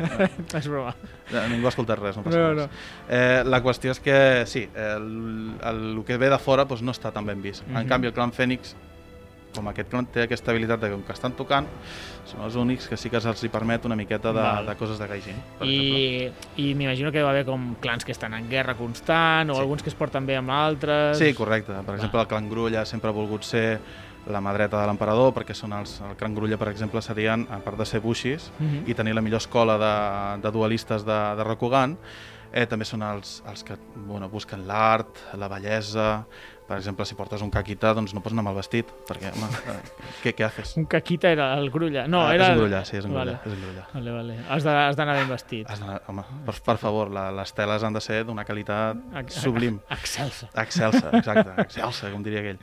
És broma. no, ningú ha escoltat res, no passa No, res. no. Eh, la qüestió és que, sí, el, el, el que ve de fora doncs, no està tan ben vist. Mhm. En canvi, el clan Fènix, com aquest clan té aquesta habilitat de que, com que estan tocant, són els únics que sí que se'ls hi permet una miqueta de, Val. de coses de Gaijin, per exemple. I, i m'imagino que va haver com clans que estan en guerra constant o Sí. alguns que es porten bé amb altres. Sí, correcte. Per exemple, el clan Grulla sempre ha volgut ser la mà dreta de l'emperador, perquè són els, el clan Grulla, per exemple, serien, a part de ser bushis Mhm. i tenir la millor escola de, de duelistes de, de Rokugan, eh, també són els, els que bueno, busquen l'art, la bellesa... Per exemple, si portes un caquita, doncs no pots anar mal vestit, perquè, home, eh, què, què haces? Un caquita era el grulla. No, Ah, era... És un grulla, sí, és un grulla. Vale. És un grulla. Vale, vale. Has de- has d'anar ben vestit. Has home, per, per favor, la, les teles han de ser d'una qualitat sublim. Excelsa. Excelsa, exacte, excelsa, com diria aquell.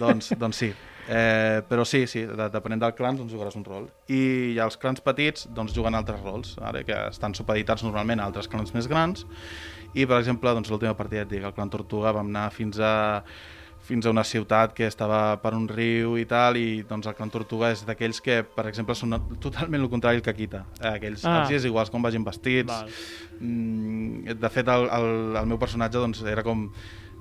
doncs, doncs sí, eh, però sí, sí, de, depenent del clan doncs jugaràs un rol. I els clans petits doncs juguen altres rols, ara que estan supeditats normalment a altres clans més grans. I, per exemple, doncs, l'última partida, et dic, el clan Tortuga vam anar fins a fins a una ciutat que estava per un riu i tal, i doncs el clan Tortuga és d'aquells que, per exemple, són totalment el contrari el que quita. Eh, aquells, Ah. ah. els és igual com vagin vestits, Val. Mm, de fet, el, el, el meu personatge doncs, era com...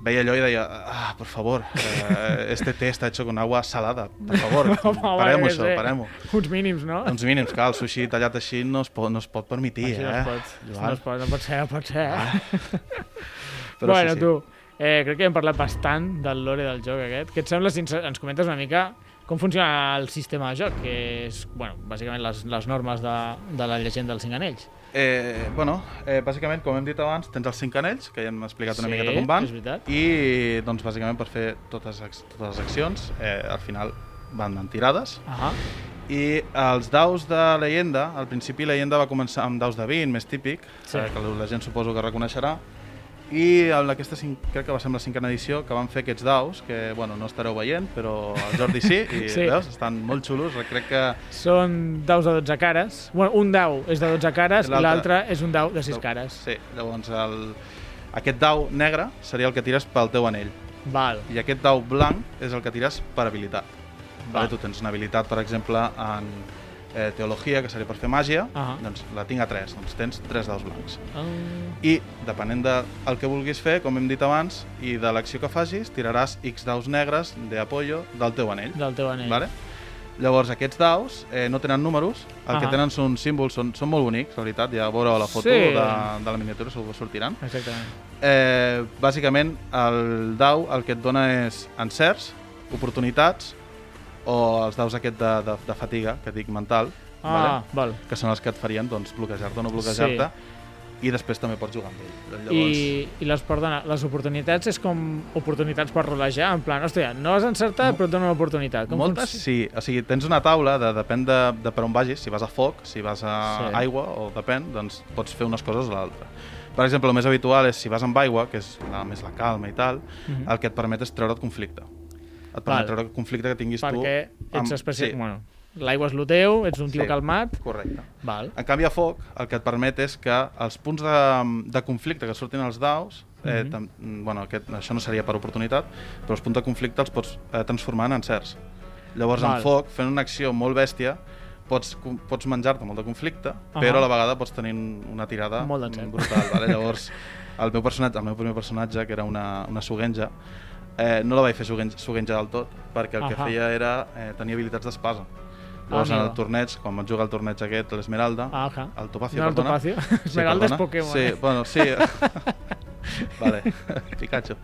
Veia allò i deia, ah, por favor, eh, este té està hecho con agua salada, per favor, parem-ho això, parem-ho. Uns mínims, no? Uns mínims, clar, el sushi tallat així no es pot, no es pot permitir, Així eh? no es pot, no es pot, no pot ser, no pot ser. Però bueno, sí, sí. tu, eh, crec que hem parlat bastant del lore del joc aquest. Què et sembla si ens, ens comentes una mica com funciona el sistema de joc, que és, bueno, bàsicament les, les normes de, de la llegenda dels cinc anells. Eh, bueno, eh, bàsicament, com hem dit abans, tens els cinc anells, que ja hem explicat una Sí, miqueta com van, és veritat. i doncs, bàsicament per fer totes, totes les accions, eh, al final van en tirades, Ah, I els daus de leyenda, al principi la leyenda va començar amb daus de 20, més típic, Sí. sí. que la gent suposo que reconeixerà, i en aquesta, cinc, crec que va ser amb la cinquena edició, que van fer aquests daus, que bueno, no estareu veient, però el Jordi sí, i Sí. veus, estan molt xulos, crec que... són daus de 12 cares. Bueno, un dau és de 12 cares i L'altre- l'altre és un dau de 6 cares. Sí, llavors el, aquest dau negre seria el que tires pel teu anell, Val. i aquest dau blanc és el que tires per habilitat. Val. Vale, tu tens una habilitat, per exemple, en eh, teologia, que seria per fer màgia, Ah. doncs la tinc a 3, doncs tens 3 daus blancs. Ah, I, depenent del que vulguis fer, com hem dit abans, i de l'acció que facis, tiraràs X daus negres d'apoyo del teu anell. del teu anell. Vale? Llavors, aquests daus eh, no tenen números, el que Ahà. tenen són símbols, són, són molt bonics, la veritat, ja veureu la foto Sí. de, de la miniatura, segur que sortiran. Exactament. Eh, bàsicament, el dau el que et dona és encerts, oportunitats, o els daus aquest de, de, de fatiga, que dic mental, Ah, val. que són els que et farien doncs, bloquejar-te o no bloquejar-te, i després també pots jugar amb ell. Llavors, I, i les, perdona, les oportunitats és com oportunitats per rolejar, en plan, hòstia, no has encertat, però et dono una oportunitat. Com Moltes funci- sí, o sigui, tens una taula, de, depèn de, de per on vagis, si vas a foc, si vas a Sí. aigua, o depèn, doncs pots fer unes coses o l'altra. Per exemple, el més habitual és si vas amb aigua, que és la, més la calma i tal, Mhm. el que et permet és treure't conflicte. Et permet Val. treure el conflicte que tinguis tu. Perquè ets amb- especial... Sí, Bueno, l'aigua és lo teu, ets un tio Sí. calmat, correcte. val. En canvi, a foc, el que et permet és que els punts de, de conflicte que surtin als daus, eh, Mhm. tam, bueno, aquest, això no seria per oportunitat, però els punts de conflicte els pots eh, transformar en encerts. Llavors, Val. en foc, fent una acció molt bèstia, pots, pots menjar-te molt de conflicte, Ahà. però a la vegada pots tenir una tirada Molt brutal. Vale? Llavors, el meu, personatge, el meu primer personatge, que era una, una sugenja, eh, no la vaig fer sugenja del tot, perquè el que Ahà. feia era eh, tenir habilitats d'espasa. Llavors, en el torneig, quan vaig jugar al torneig aquest, l'Esmeralda, Ah, el Topacio, No, el perdona. Topacio. Sí, Esmeralda és perdona. Pokémon, Sí, eh? bueno, sí. vale, Pikachu.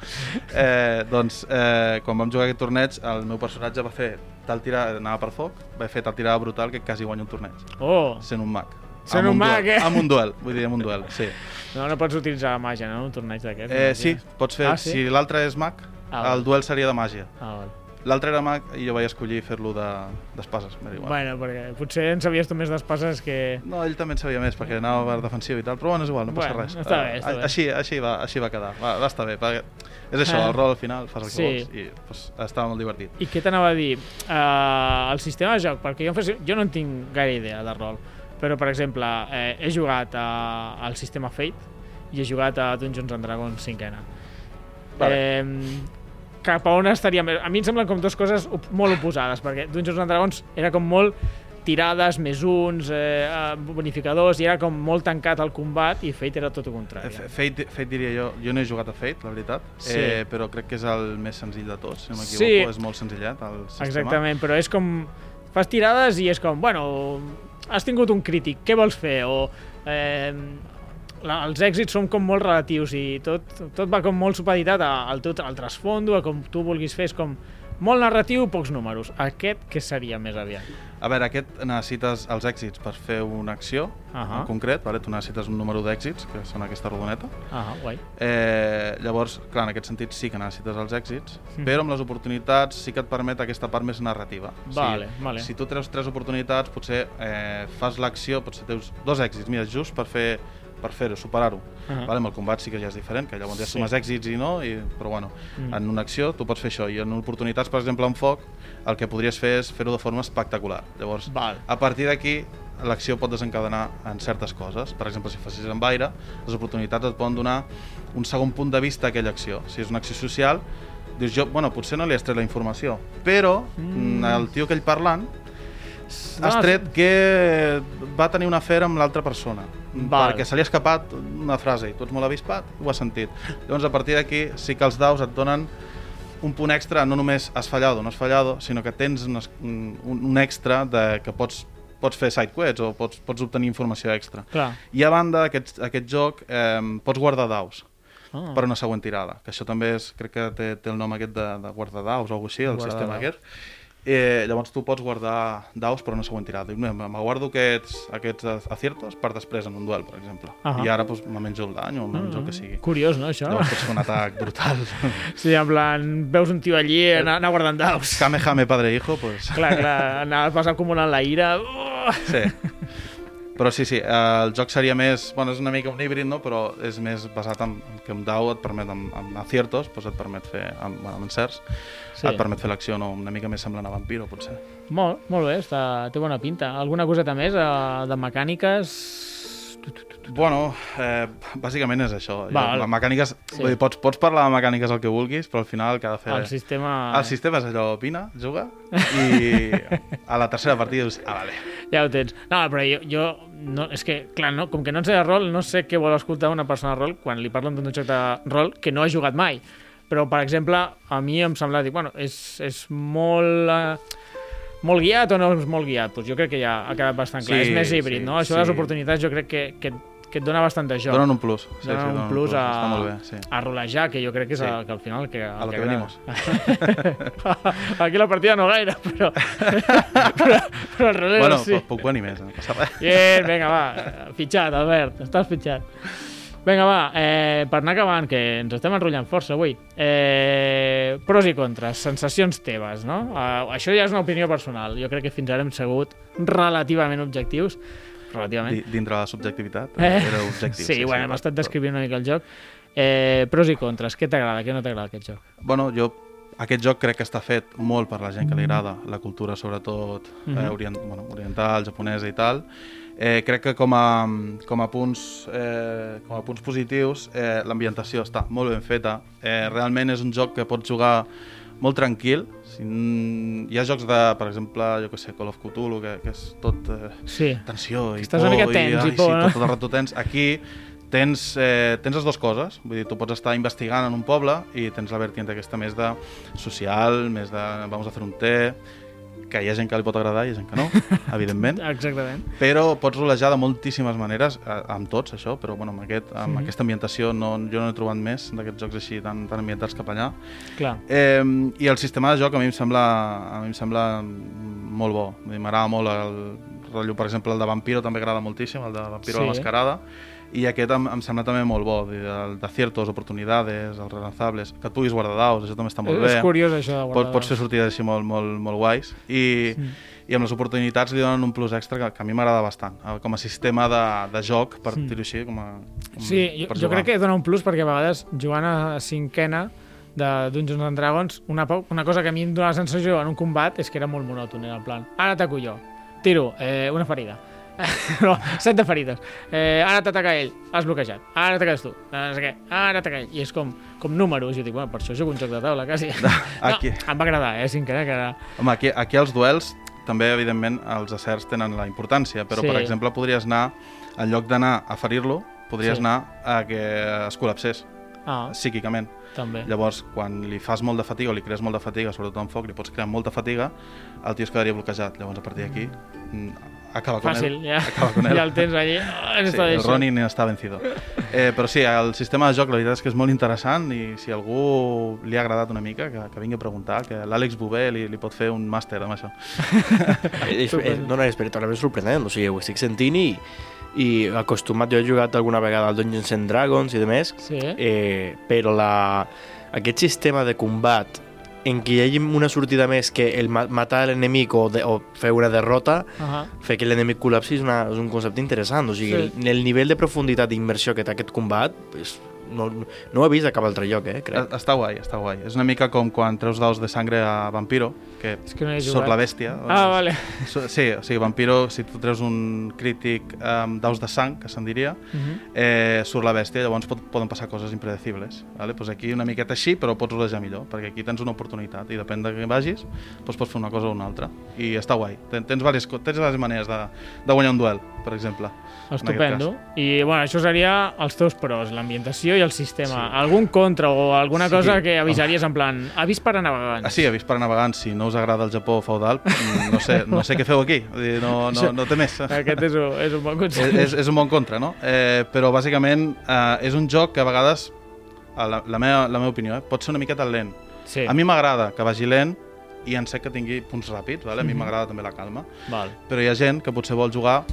Eh, doncs, eh, quan vam jugar aquest torneig, el meu personatge va fer tal tirada, anava per foc, va fer tal tirada brutal que quasi guanya un torneig, Oh, sent un mag. Sent Amb un mag, duel, eh? Amb un duel, vull dir, amb un duel, sí. no, no pots utilitzar la màgia, no? Un torneig d'aquests. Eh, sí, pots fer, Ah, sí? si l'altre és mag, Ah, el duel seria de màgia. Ah, val. L'altre era mag i jo vaig escollir fer-lo de- d'espases, igual. Bueno, perquè potser en sabies tu més d'espases que... No, ell també en sabia més, perquè anava per defensiu i tal, però bueno, és igual, no passa Bueno, res. està bé, Eh, està bé. Així, així, va, així va quedar, va, va estar bé, perquè és això, Ah. el rol al final, fas el que Sí. vols i pues, estava molt divertit. I què t'anava a dir? Uh, el sistema de joc, perquè jo, faig- jo no en tinc gaire idea de rol, però, per exemple, eh, he jugat a, al sistema Fate i he jugat a Dungeons and Dragons cinquena. Vale. Eh, cap a on estaria més... A mi em semblen com dues coses molt oposades, perquè Dungeons and Dragons era com molt tirades, més uns, eh, bonificadors, i era com molt tancat al combat, i Fate era tot el contrari. Eh, Fate, Fate diria jo, jo no he jugat a Fate, la veritat, Sí. eh, però crec que és el més senzill de tots, si no m'equivoco, Sí. és molt senzillet el sistema. Exactament, però és com... Fas tirades i és com, bueno, has tingut un crític, què vols fer? O eh, la, els èxits són com molt relatius i tot, tot va com molt supeditat al teu al trasfondo, a com tu vulguis fer, és com molt narratiu, pocs números. Aquest què seria més aviat? A veure, aquest necessites els èxits per fer una acció, Ahà. en concret, vale? tu necessites un número d'èxits, que són aquesta rodoneta, Ah, guai. Eh, llavors, clar, en aquest sentit sí que necessites els èxits, Mhm. però amb les oportunitats sí que et permet aquesta part més narrativa. Vale, si, vale. Si tu treus tres oportunitats, potser eh, fas l'acció, potser teus dos èxits, mira, just per fer per fer-ho, superar-ho. Ahà. Vale, amb el combat sí que ja és diferent, que llavors ja Sí. sumes èxits i no, i, però bueno, Mm. en una acció tu pots fer això, i en oportunitats, per exemple, en foc, el que podries fer és fer-ho de forma espectacular. Llavors, Val. a partir d'aquí, l'acció pot desencadenar en certes coses. Per exemple, si facis amb aire, les oportunitats et poden donar un segon punt de vista a aquella acció. Si és una acció social, dius jo, bueno, potser no li has tret la informació, però Mm. el tio aquell parlant has tret que va tenir una afer amb l'altra persona. Val. Perquè se li ha escapat una frase i tu ets molt avispat, ho has sentit. Llavors, a partir d'aquí, sí que els daus et donen un punt extra, no només has fallado o no has fallado, sinó que tens un, un, un extra de que pots, pots fer sidequests o pots, pots obtenir informació extra. Clar. I a banda, aquest, aquest joc eh, pots guardar daus Ah. per una següent tirada, que això també és, crec que té, té el nom aquest de, de guardar daus o alguna així, el Guardar sistema daus. aquest. Eh, llavors tu pots guardar daus per una següent tirada. Dius, "Mira, me guardo aquests, aquests aciertos per després en un duel, per exemple. Ahà. I ara pues, me menjo el dany o me menjo el que Ah, sigui. Curiós, no, això? Llavors pots fer un atac brutal. Sí, en plan, veus un tio allí anar, anar guardant daus. Kamehame padre e hijo, pues... Clar, clar, anar, vas acumulant la ira. Uh! Sí. Però sí, sí, eh, el joc seria més... Bueno, és una mica un híbrid, no? Però és més basat en, en que un dau et permet, amb, amb aciertos, doncs et permet fer, amb, bueno, amb encerts, Sí. et permet fer l'acció no? una mica més semblant a Vampiro, potser. Molt, molt bé, està, té bona pinta. Alguna coseta més uh, de mecàniques? Bueno, eh, bàsicament és això. Jo, Val. les mecàniques, Sí. vull dir, pots, pots parlar de mecàniques el que vulguis, però al final el que ha de fer... El sistema... El sistema és allò, opina, juga, i a la tercera partida dius, ah, vale. Ja ho tens. No, però jo, jo no, és que, clar, no, com que no en sé de rol, no sé què vol escoltar una persona de rol quan li parlen d'un joc de rol que no ha jugat mai. Però, per exemple, a mi em sembla dir, bueno, és, és molt... Eh, molt guiat o no és molt guiat? Pues jo crec que ja ha quedat bastant clar. Sí, és més híbrid, sí, no? Això de les sí. oportunitats jo crec que, que, que et dona bastant de joc. Donen un plus. Sí, Donen sí, un donen plus a, Està molt bé, sí. a rolejar, que jo crec que és Sí. el, que al final... Que, A lo que que venimos. Aquí la partida no gaire, però... però, però el rolero Bueno, sí. puc venir més, no passa res. Bien, vinga, va. Fitxat, Albert, estàs fitxat. Vinga, va, eh, per anar acabant, que ens estem enrotllant força avui. Eh, pros i contres, sensacions teves, no? Uh, això ja és una opinió personal. Jo crec que fins ara hem sigut relativament objectius. Relativament. Di- Dintre de la subjectivitat, Eh, era objectiu. Sí, bueno, hem estat descrivint una mica el joc. Eh, pros i contres, què t'agrada, què no t'agrada aquest joc? Bueno, jo aquest joc crec que està fet molt per la gent que li agrada la cultura, sobretot eh, Mhm. orient, bueno, oriental, japonesa i tal. Eh, crec que com a, com a, punts, eh, com a punts positius eh, l'ambientació està molt ben feta. Eh, realment és un joc que pots jugar molt tranquil. Si, hi ha jocs de, per exemple, jo que sé, Call of Cthulhu, que, que és tot eh, Sí. tensió i Estàs una mica tens i ai, por, sí, no? tot, tot el rato tens. Aquí tens, eh, tens les dues coses, vull dir, tu pots estar investigant en un poble i tens la vertiente aquesta més de social, més de vamos a hacer un té, que hi ha gent que li pot agradar i hi ha gent que no, evidentment, Exactament. però pots rolejar de moltíssimes maneres, amb tots això, però bueno, amb, aquest, amb Mhm. aquesta ambientació no, jo no he trobat més d'aquests jocs així tan, tan ambientats cap allà. Clar. Eh, I el sistema de joc a mi em sembla, a mi em sembla molt bo. M'agrada molt el rotllo, per exemple, el de Vampiro també agrada moltíssim, el de Vampiro Sí. la Mascarada, i aquest em, em sembla també molt bo, el de ciertos, oportunitats, els relanzables, que et puguis guardar daus, això també està molt és, bé. és curiós això de Pot, guardar. pots fer sortides així molt, molt, molt guais i, Sí. i amb les oportunitats li donen un plus extra que, que a mi m'agrada bastant eh, com a sistema de, de joc per Sí. dir-ho així com a, com Sí, jo, jo crec que dona un plus perquè a vegades jugant a cinquena de Dungeons and Dragons, una, una cosa que a mi em dona la sensació en un combat és que era molt monòton, era en plan, ara ataco jo, tiro, eh, una ferida, no, set de ferides, eh, ara t'ataca ell, has bloquejat, ara ataques tu, no sé què, ara ataca ell, i és com, com números, jo dic, bueno, per això jugo un joc de taula, quasi. Aquí. No, em va agradar, eh, cinquena, que era... Home, aquí, aquí els duels també, evidentment, els acerts tenen la importància, però, Sí. per exemple, podries anar, en lloc d'anar a ferir-lo, podries Sí. anar a que es col·lapsés Ah, psíquicament. també. Llavors, quan li fas molt de fatiga o li crees molt de fatiga, sobretot en foc, li pots crear molta fatiga, el tio es quedaria bloquejat. Llavors, a partir d'aquí, mm, acaba con Fàcil, él. ja, Acaba con él. ja el tens allí. Ah, Sí, està el. Ronin està vencido. Eh, però sí, el sistema de joc, la veritat és que és molt interessant i si algú li ha agradat una mica, que, que vingui a preguntar, que l'Àlex Bové li, li pot fer un màster amb això. És, és, no, no, és veritablement sorprenent, o sigui, ho estic sentint i, i acostumat, jo he jugat alguna vegada al Dungeons and Dragons i demés, Sí, eh, però la, aquest sistema de combat en què hi hagi una sortida més que el ma matar l'enemic o, de, o fer una derrota, Ahà. fer que l'enemic col·lapsi és, una, és un concepte interessant. O sigui, Sí. sí. el, el nivell de profunditat d'immersió que té aquest combat és, no, no ho he vist a cap altre lloc, eh, crec. Està guai, està guai. És una mica com quan treus daus de sangre a Vampiro, que És que no he sóc la bèstia. Ah, vale. Sí, o sigui, Vampiro, si tu treus un crític amb daus de sang, que se'n diria, Uh -huh. eh, surt la bèstia, llavors pot, poden passar coses impredecibles. Vale? Pues aquí una miqueta així, però pots rolejar millor, perquè aquí tens una oportunitat i depèn de què vagis, doncs pots fer una cosa o una altra. I està guai. Ten, tens, diverses, tens diverses maneres de, de guanyar un duel, per exemple. Estupendo. I bueno, això seria els teus pros, l'ambientació i el sistema. Sí. Algun contra o alguna Sí. cosa que avisaries en plan, avís per a navegants. Ah, sí, avís per navegants, si no us agrada el Japó feudal, mm, no sé, no sé què feu aquí, no, no, no té més. Aquest és un, és un bon consell. és, és un bon contra, no? Eh, però bàsicament eh, és un joc que a vegades, a la, la, meva, la meva opinió, eh, pot ser una miqueta lent. Sí. A mi m'agrada que vagi lent i en sé que tingui punts ràpids, vale? a mi Mhm. m'agrada també la calma, Val. però hi ha gent que potser vol jugar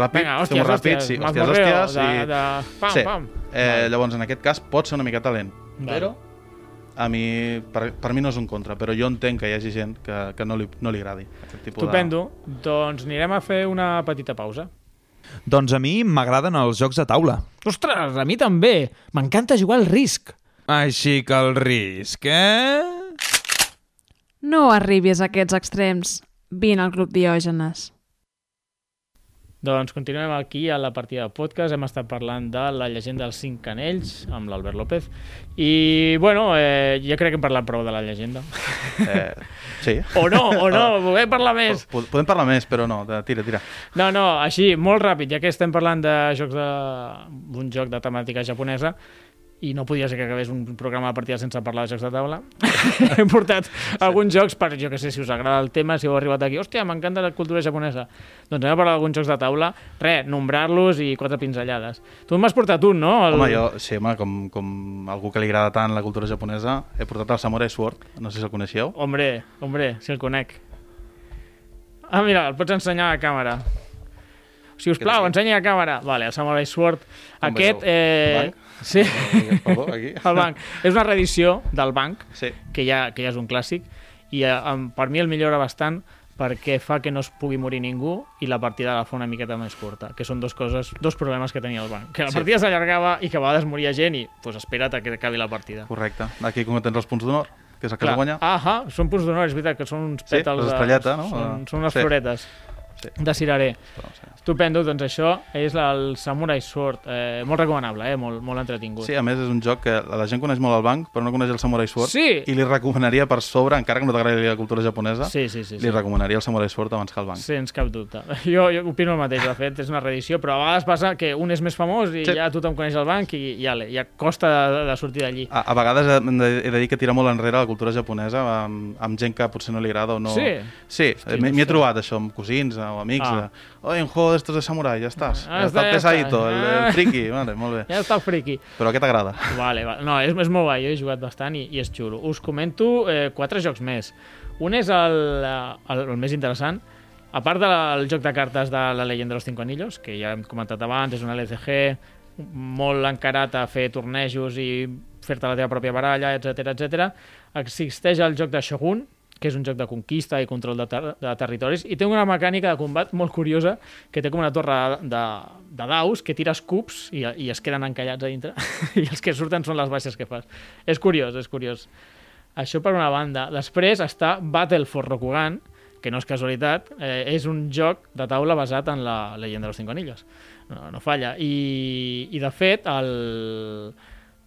ràpid, Vinga, hòsties, ràpid, hòsties, sí, hòsties, hòsties, de, i... de... Pam, Sí. pam. Eh, llavors, en aquest cas, pot ser una miqueta lent, Val. però a mi, per, per mi no és un contra, però jo entenc que hi hagi gent que, que no, li, no li agradi aquest tipus Estupendo. Doncs anirem a fer una petita pausa. Doncs a mi m'agraden els jocs de taula. Ostres, a mi també. M'encanta jugar al risc. Així que el risc, eh? No arribis a aquests extrems. Vine al Club Diògenes. Doncs continuem aquí a la partida de podcast. Hem estat parlant de la llegenda dels cinc canells amb l'Albert López. I, bueno, eh, ja crec que hem parlat prou de la llegenda. Eh, sí. O no, o no, volem parlar més. Po- Podem parlar més, però no, de, tira, tira. No, no, així, molt ràpid, ja que estem parlant de jocs de... un joc de temàtica japonesa, i no podia ser que acabés un programa de partida sense parlar de jocs de taula. Hem portat alguns jocs per, jo que sé, si us agrada el tema, si heu arribat aquí, hòstia, m'encanta la cultura japonesa. Doncs anem a parlar d'alguns jocs de taula, res, nombrar-los i quatre pinzellades. Tu m'has portat un, no? El... Home, jo, sí, home, com, com algú que li agrada tant la cultura japonesa, he portat el Samurai Sword, no sé si el coneixeu. Hombre, hombre, si el conec. Ah, mira, el pots ensenyar a la càmera. Si us plau, ensenya a càmera. Vale, el Samurai Sword. Com Aquest, veieu? eh... Banc? Sí, Perdó, aquí. el banc. És una reedició del banc, Sí, que ja, que ja és un clàssic, i eh, em- per mi el millora bastant perquè fa que no es pugui morir ningú i la partida la fa una miqueta més curta, que són dos coses, dos problemes que tenia el banc. Que la Sí. partida s'allargava i que a vegades moria gent i pues, espera't a que acabi la partida. correcte. Aquí com tens els punts d'honor, que és el que Clar. has guanyat. Ahà, són punts d'honor, és veritat, que són uns Sí, pètals... les de- estrelleta, no? Són, són unes sí. floretes Sí. de. Però, sí. Estupendo, doncs això és el Samurai Sword. Eh, molt recomanable, eh? molt, molt entretingut. Sí, a més és un joc que la gent coneix molt el banc, però no coneix el Samurai Sword. Sí. I li recomanaria per sobre, encara que no t'agradi la cultura japonesa, sí, sí, sí, sí. li recomanaria el Samurai Sword abans que el banc. Sens cap dubte. Jo, jo opino el mateix, de fet, és una reedició, però a vegades passa que un és més famós i Sí. ja tothom coneix el banc i ja, ja costa de, de sortir d'allí. A, a vegades he de, he de dir que tira molt enrere la cultura japonesa amb, amb gent que potser no li agrada o no... Sí? Sí, m'hi he trobat això amb cosins o amics. Ah. Ah. De, Oye, un juego de estos de samurai, ja estàs. Ah, ja està, el ja està. pesadito, el, Ah. el friki. Vale, molt bé. Ja està el friki. Però aquest t'agrada. Vale, vale. No, és, és molt guai, jo he jugat bastant i, i és xulo. Us comento eh, quatre jocs més. Un és el, eh, el, el més interessant, a part del joc de cartes de la Leyenda de los Cinco Anillos, que ja hem comentat abans, és un LCG molt encarat a fer tornejos i fer-te la teva pròpia baralla, etc etc. Existeix el joc de Shogun, que és un joc de conquista i control de, ter de territoris, i té una mecànica de combat molt curiosa, que té com una torre de, de daus, que tires cubs i, i es queden encallats a dintre, i els que surten són les baixes que fas. És curiós, és curiós. Això per una banda. Després està Battle for Rokugan, que no és casualitat, eh, és un joc de taula basat en la leyenda de los cinco anillos. No, no falla. I, i de fet, el,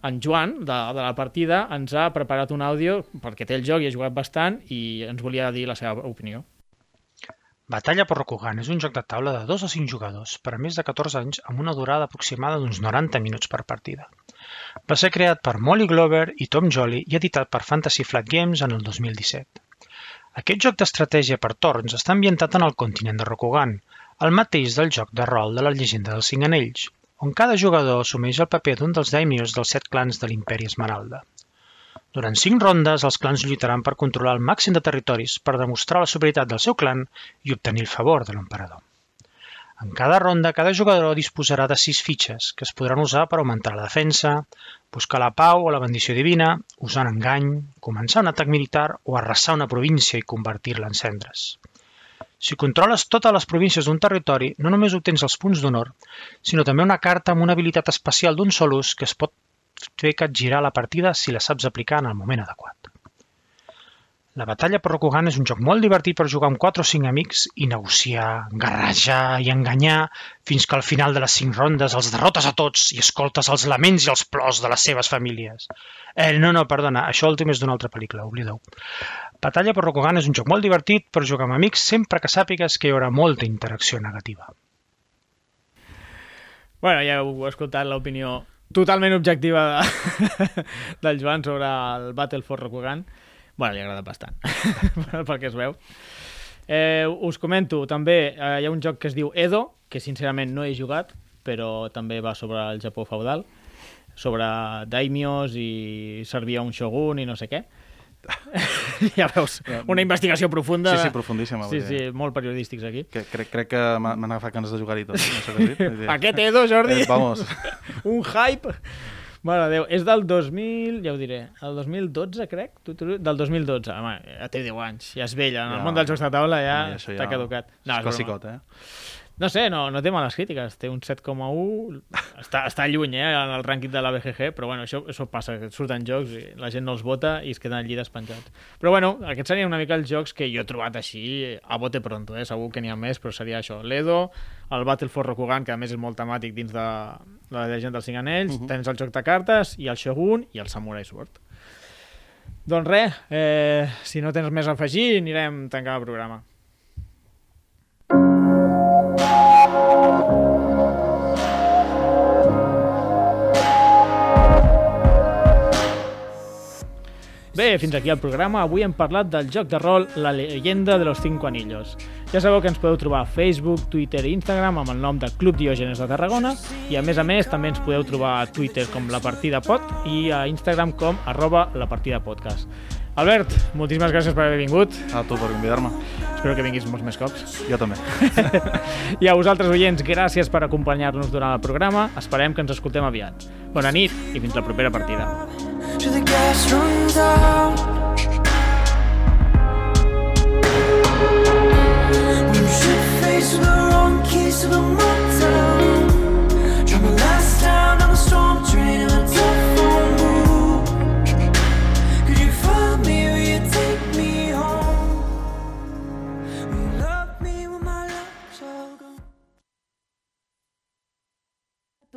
en Joan, de, de la partida, ens ha preparat un àudio perquè té el joc i ha jugat bastant i ens volia dir la seva opinió. Batalla per Rokugan és un joc de taula de 2 a 5 jugadors per a més de 14 anys amb una durada aproximada d'uns 90 minuts per partida. Va ser creat per Molly Glover i Tom Jolly i editat per Fantasy Flight Games en el 2017. Aquest joc d'estratègia per torns està ambientat en el continent de Rokugan, el mateix del joc de rol de la llegenda dels Cinc Anells, on cada jugador assumeix el paper d'un dels daimios dels set clans de l'Imperi Esmeralda. Durant cinc rondes, els clans lluitaran per controlar el màxim de territoris per demostrar la superioritat del seu clan i obtenir el favor de l'emperador. En cada ronda, cada jugador disposarà de sis fitxes, que es podran usar per augmentar la defensa, buscar la pau o la bendició divina, usar engany, començar un atac militar o arrasar una província i convertir-la en cendres. Si controles totes les províncies d'un territori, no només obtens els punts d'honor, sinó també una carta amb una habilitat especial d'un sol ús que es pot fer capgirar la partida si la saps aplicar en el moment adequat. La batalla per Rokugan és un joc molt divertit per jugar amb 4 o 5 amics i negociar, garrajar i enganyar fins que al final de les 5 rondes els derrotes a tots i escoltes els laments i els plors de les seves famílies. Eh, no, no, perdona, això últim és d'una altra pel·lícula, oblideu. Batalla per Rokugan és un joc molt divertit per jugar amb amics sempre que sàpigues que hi haurà molta interacció negativa. Bueno, ja heu escoltat l'opinió totalment objectiva de, del Joan sobre el Battle for Rokugan. Bueno, li agrada bastant, pel que es veu. Eh, us comento, també eh, hi ha un joc que es diu Edo, que sincerament no he jugat, però també va sobre el Japó feudal, sobre daimios i servia un shogun i no sé què. ja veus, una investigació profunda. Sí, sí, profundíssima. Sí, sí, molt periodístics aquí. Que, crec, crec que m'ha- m'han agafat ganes de jugar-hi tot. No sé Aquest Edo, Jordi, Eh, vamos. un hype. Mare Déu, és del 2000, ja ho diré, el 2012, crec? Tu, tu, del 2012, home, ja té 10 anys, ja és vella, en el Ja. món dels jocs de taula ja això està caducat. És és broma. classicot, eh? No sé, no, no té males crítiques, té un 7,1, està, està lluny eh, en el rànquing de la BGG, però bueno, això, això passa, que surten jocs i la gent no els vota i es queden allí despenjats. Però bueno, aquests serien una mica els jocs que jo he trobat així a bote pronto, eh? segur que n'hi ha més, però seria això, l'Edo, el Battle for Rokugan, que a més és molt temàtic dins de la llegenda dels cinc anells, uh -huh. tens el joc de cartes, i el Shogun i el Samurai Sword. Doncs res, eh, si no tens més a afegir, anirem tancant el programa. Bé, fins aquí el programa. Avui hem parlat del joc de rol La leyenda de los cinco anillos. Ja sabeu que ens podeu trobar a Facebook, Twitter i Instagram amb el nom de Club Diògenes de Tarragona i a més a més també ens podeu trobar a Twitter com La Partida Pod i a Instagram com arroba La Partida Podcast. Albert, moltíssimes gràcies per haver vingut. A tu per convidar-me. Espero que vinguis molts més cops. Jo també. I a vosaltres, oients, gràcies per acompanyar-nos durant el programa. Esperem que ens escoltem aviat. Bona nit i fins la propera partida. till the gas runs out. When you should face the wrong keys to the motel.